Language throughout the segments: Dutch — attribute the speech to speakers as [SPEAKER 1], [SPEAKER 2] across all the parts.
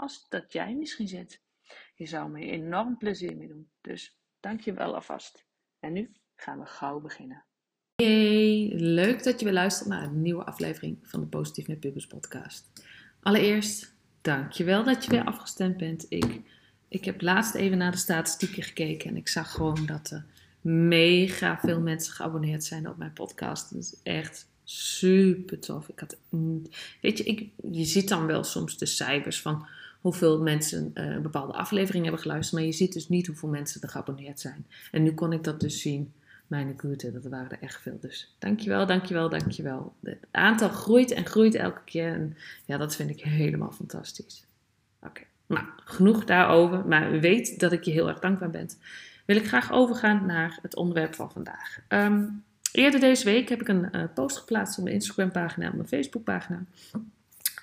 [SPEAKER 1] als dat jij misschien zit. Je zou me enorm plezier mee doen. Dus dank je wel alvast. En nu gaan we gauw beginnen.
[SPEAKER 2] Hey, leuk dat je weer luistert naar een nieuwe aflevering van de Positief met Pubers podcast. Allereerst, dankjewel dat je weer afgestemd bent. Ik, ik heb laatst even naar de statistieken gekeken en ik zag gewoon dat er mega veel mensen geabonneerd zijn op mijn podcast. Dat is echt super tof. Ik had, weet je, ik, je ziet dan wel soms de cijfers van hoeveel mensen een bepaalde aflevering hebben geluisterd, maar je ziet dus niet hoeveel mensen er geabonneerd zijn. En nu kon ik dat dus zien. Mijn goede, dat waren er echt veel. Dus dankjewel, dankjewel, dankjewel. Het aantal groeit en groeit elke keer. En ja, dat vind ik helemaal fantastisch. Oké, nou, genoeg daarover. Maar weet dat ik je heel erg dankbaar ben. Wil ik graag overgaan naar het onderwerp van vandaag. Ehm, eerder deze week heb ik een uh, post geplaatst op mijn Instagram-pagina en mijn Facebook-pagina.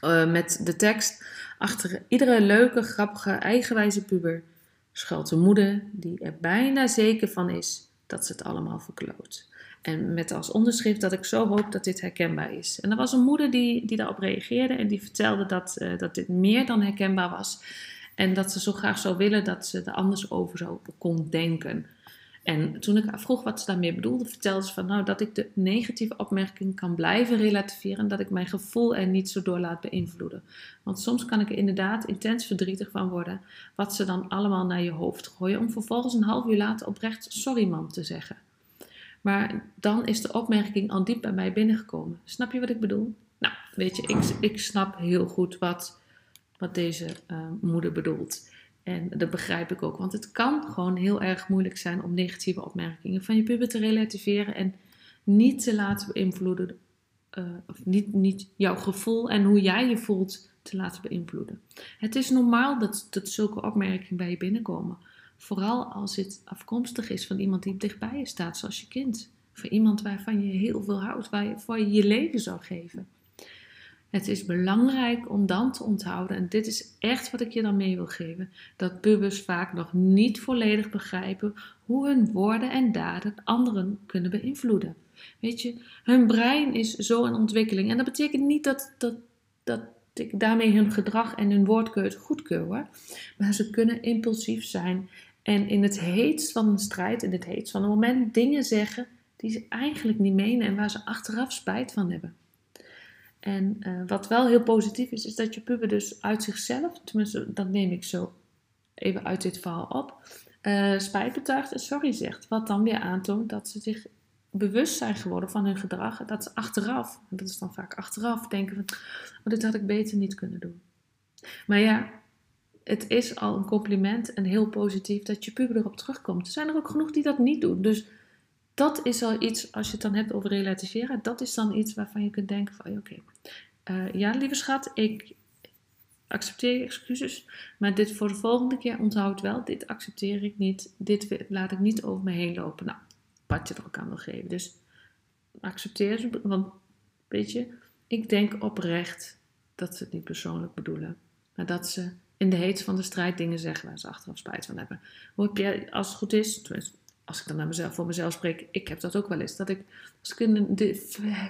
[SPEAKER 2] Uh, met de tekst: Achter iedere leuke, grappige, eigenwijze puber schuilt een moeder die er bijna zeker van is dat ze het allemaal verkloot. En met als onderschrift dat ik zo hoop dat dit herkenbaar is. En er was een moeder die, die daarop reageerde en die vertelde dat, uh, dat dit meer dan herkenbaar was. En dat ze zo graag zou willen dat ze er anders over zou kon denken. En toen ik vroeg wat ze daarmee bedoelde, vertelde ze van nou dat ik de negatieve opmerking kan blijven relativeren. Dat ik mijn gevoel er niet zo door laat beïnvloeden. Want soms kan ik er inderdaad intens verdrietig van worden. Wat ze dan allemaal naar je hoofd gooien. Om vervolgens een half uur later oprecht sorry mam te zeggen. Maar dan is de opmerking al diep bij mij binnengekomen. Snap je wat ik bedoel? Nou, weet je, ik, ik snap heel goed wat, wat deze uh, moeder bedoelt. En dat begrijp ik ook, want het kan gewoon heel erg moeilijk zijn om negatieve opmerkingen van je puber te relativeren en niet te laten beïnvloeden, uh, of niet, niet jouw gevoel en hoe jij je voelt te laten beïnvloeden. Het is normaal dat, dat zulke opmerkingen bij je binnenkomen. Vooral als het afkomstig is van iemand die dichtbij je staat, zoals je kind. Voor iemand waarvan je heel veel houdt, waarvoor je je leven zou geven. Het is belangrijk om dan te onthouden, en dit is echt wat ik je dan mee wil geven, dat pubers vaak nog niet volledig begrijpen hoe hun woorden en daden anderen kunnen beïnvloeden. Weet je, hun brein is zo in ontwikkeling. En dat betekent niet dat, dat, dat ik daarmee hun gedrag en hun woordkeuze goedkeur. Maar ze kunnen impulsief zijn en in het heetst van een strijd, in het heetst van een moment, dingen zeggen die ze eigenlijk niet menen en waar ze achteraf spijt van hebben. En uh, wat wel heel positief is, is dat je puber dus uit zichzelf, tenminste dat neem ik zo even uit dit verhaal op, uh, spijt betuigt en sorry zegt. Wat dan weer aantoont dat ze zich bewust zijn geworden van hun gedrag. Dat ze achteraf, en dat is dan vaak achteraf, denken van, oh, dit had ik beter niet kunnen doen. Maar ja, het is al een compliment en heel positief dat je puber erop terugkomt. Er zijn er ook genoeg die dat niet doen. Dus dat is al iets, als je het dan hebt over relativeren, dat is dan iets waarvan je kunt denken van, oké, uh, ja lieve schat, ik accepteer je excuses, maar dit voor de volgende keer onthoud wel, dit accepteer ik niet, dit laat ik niet over me heen lopen. Nou, wat je er ook aan wil geven. Dus accepteer ze, want weet je, ik denk oprecht dat ze het niet persoonlijk bedoelen, maar dat ze in de heet van de strijd dingen zeggen waar ze achteraf spijt van hebben. Hoe heb jij, als het goed is, als ik dan naar mezelf, voor mezelf spreek, ik heb dat ook wel eens. Dat ik, als ik in een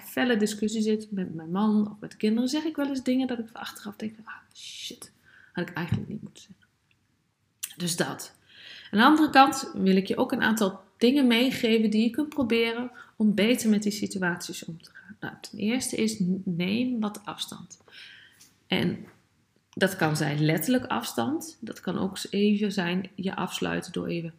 [SPEAKER 2] felle discussie zit met mijn man of met de kinderen, zeg ik wel eens dingen dat ik achteraf denk: ah shit, had ik eigenlijk niet moeten zeggen. Dus dat. Aan de andere kant wil ik je ook een aantal dingen meegeven die je kunt proberen om beter met die situaties om te gaan. Nou, ten eerste is neem wat afstand. En dat kan zijn letterlijk afstand. Dat kan ook even zijn je afsluiten door even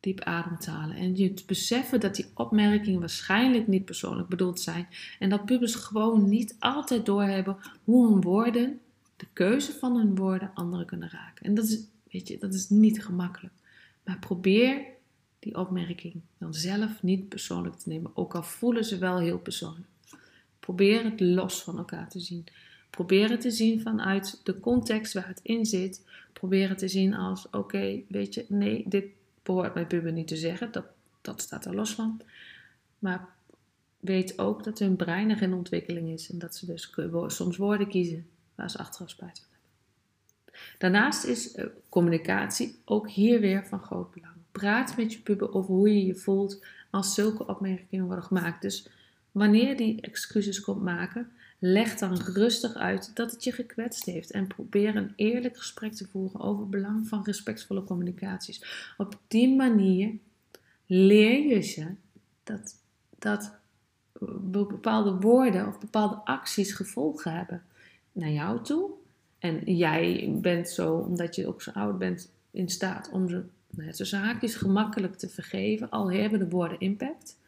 [SPEAKER 2] diep adem te halen. En je te beseffen dat die opmerkingen waarschijnlijk niet persoonlijk bedoeld zijn. En dat pubers gewoon niet altijd doorhebben hoe hun woorden, de keuze van hun woorden, anderen kunnen raken. En dat is, weet je, dat is niet gemakkelijk. Maar probeer die opmerking dan zelf niet persoonlijk te nemen. Ook al voelen ze wel heel persoonlijk. Probeer het los van elkaar te zien. Probeer het te zien vanuit de context waar het in zit. Probeer het te zien als: oké, weet je, nee, dit behoort mijn puber niet te zeggen. Dat, dat staat er los van. Maar weet ook dat hun brein nog in ontwikkeling is. En dat ze dus soms woorden kiezen waar ze achteraf spijt van hebben. Daarnaast is eh, communicatie ook hier weer van groot belang. Praat met je puber over hoe je je voelt als zulke opmerkingen worden gemaakt. Dus wanneer die excuses komt maken, leg dan rustig uit dat het je gekwetst heeft en probeer een eerlijk gesprek te voeren over het belang van respectvolle communicaties. Op die manier leer je ze dat, dat bepaalde woorden of bepaalde acties gevolgen hebben naar jou toe. En jij bent zo, omdat je ook zo oud bent, in staat om ze nou, gemakkelijk te vergeven, al hebben de woorden impact.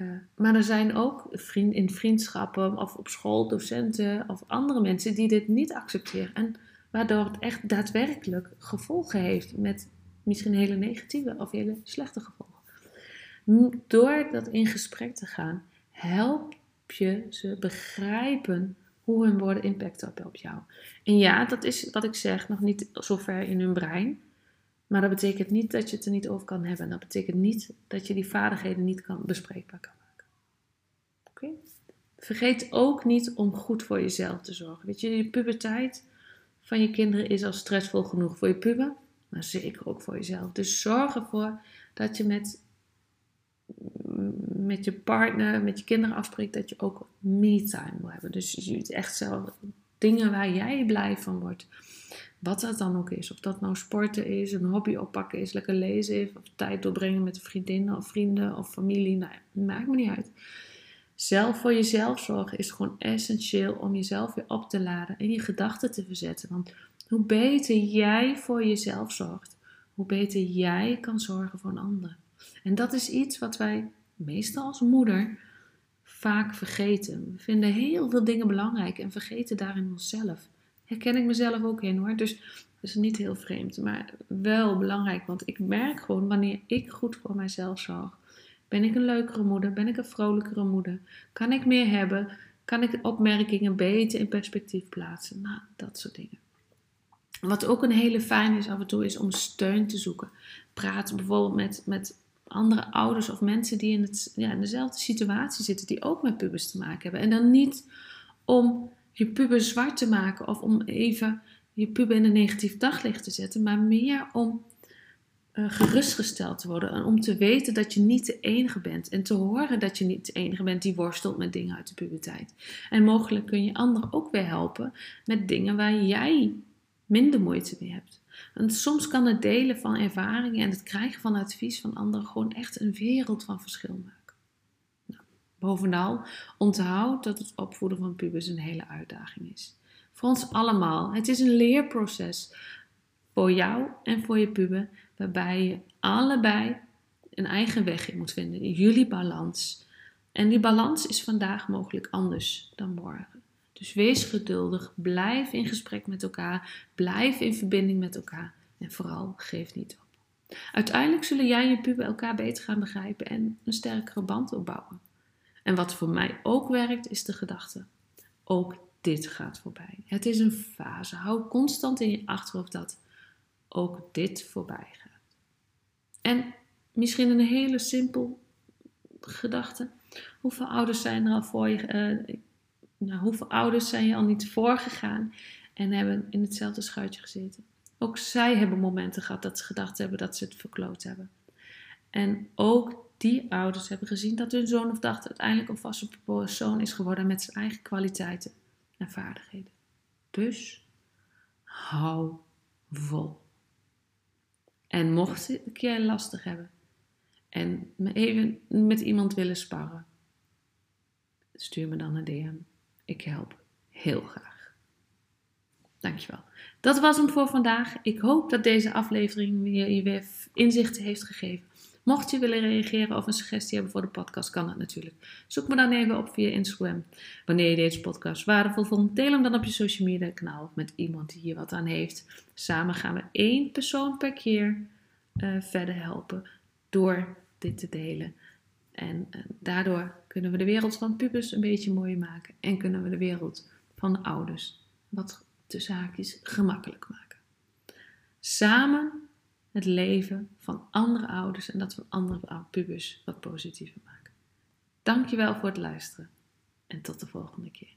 [SPEAKER 2] Uh, maar er zijn ook vriend, in vriendschappen of op school docenten of andere mensen die dit niet accepteren. En waardoor het echt daadwerkelijk gevolgen heeft met misschien hele negatieve of hele slechte gevolgen. Door dat in gesprek te gaan, help je ze begrijpen hoe hun woorden impact hebben op jou. En ja, dat is wat ik zeg, nog niet zo ver in hun brein. Maar dat betekent niet dat je het er niet over kan hebben. Dat betekent niet dat je die vaardigheden niet kan, bespreekbaar kan maken. Vergeet ook niet om goed voor jezelf te zorgen. Weet je, de puberteit van je kinderen is al stressvol genoeg voor je puber, maar zeker ook voor jezelf. Dus zorg ervoor dat je met, met je partner, met je kinderen afspreekt dat je ook me-time wil hebben. Dus je echt zelf dingen waar jij blij van wordt. Wat dat dan ook is. Of dat nou sporten is, een hobby oppakken is, lekker lezen is, of tijd doorbrengen met vriendinnen of vrienden of familie. Nou, maakt me niet uit. Zelf voor jezelf zorgen is gewoon essentieel om jezelf weer op te laden en je gedachten te verzetten. Want hoe beter jij voor jezelf zorgt, hoe beter jij kan zorgen voor een ander. En dat is iets wat wij meestal als moeder vaak vergeten. We vinden heel veel dingen belangrijk en vergeten daarin onszelf herken ik mezelf ook in hoor. Dus dat is niet heel vreemd, maar wel belangrijk. Want ik merk gewoon wanneer ik goed voor mijzelf zorg. Ben ik een leukere moeder? Ben ik een vrolijkere moeder? Kan ik meer hebben? Kan ik opmerkingen beter in perspectief plaatsen? Nou, dat soort dingen. Wat ook een hele fijn is af en toe, is om steun te zoeken. Praat bijvoorbeeld met, met andere ouders of mensen die in, het, ja, in dezelfde situatie zitten, die ook met pubers te maken hebben. En dan niet om je puber zwart te maken of om even je puber in een negatief daglicht te zetten, maar meer om uh, gerustgesteld te worden en om te weten dat je niet de enige bent en te horen dat je niet de enige bent die worstelt met dingen uit de puberteit. En mogelijk kun je anderen ook weer helpen met dingen waar jij minder moeite mee hebt. Want soms kan het delen van ervaringen en het krijgen van advies van anderen gewoon echt een wereld van verschil maken. Bovenal, onthoud dat het opvoeden van pubers een hele uitdaging is. Voor ons allemaal. Het is een leerproces. Voor jou en voor je puber. Waarbij je allebei een eigen weg in moet vinden. Jullie balans. En die balans is vandaag mogelijk anders dan morgen. Dus wees geduldig. Blijf in gesprek met elkaar. Blijf in verbinding met elkaar. En vooral geef niet op. Uiteindelijk zullen jij en je puber elkaar beter gaan begrijpen en een sterkere band opbouwen. En wat voor mij ook werkt, is de gedachte: ook dit gaat voorbij. Het is een fase. Hou constant in je achterhoofd dat ook dit voorbij gaat. En misschien een hele simpel gedachte. Hoeveel ouders zijn er al voor je? Uh, nou, hoeveel ouders zijn je al niet voorgegaan en hebben in hetzelfde schuitje gezeten? Ook zij hebben momenten gehad dat ze gedacht hebben dat ze het verkloot hebben. En ook die ouders hebben gezien dat hun zoon of dochter uiteindelijk een vaste persoon is geworden met zijn eigen kwaliteiten en vaardigheden. Dus hou vol. En mocht het een keer lastig hebben en me even met iemand willen sparren, stuur me dan een DM. Ik help heel graag. Dankjewel. Dat was hem voor vandaag. Ik hoop dat deze aflevering je weer inzichten heeft gegeven. Mocht je willen reageren of een suggestie hebben voor de podcast, kan dat natuurlijk. Zoek me dan even op via Instagram. Wanneer je deze podcast waardevol vond, deel hem dan op je social media kanaal met iemand die hier wat aan heeft. Samen gaan we één persoon per keer uh, verder helpen door dit te delen. En uh, daardoor kunnen we de wereld van pubers een beetje mooier maken. En kunnen we de wereld van de ouders wat tussen haakjes gemakkelijk maken. Samen het leven van andere ouders en dat van andere pubers wat positiever maken. Dankjewel voor het luisteren en tot de volgende keer.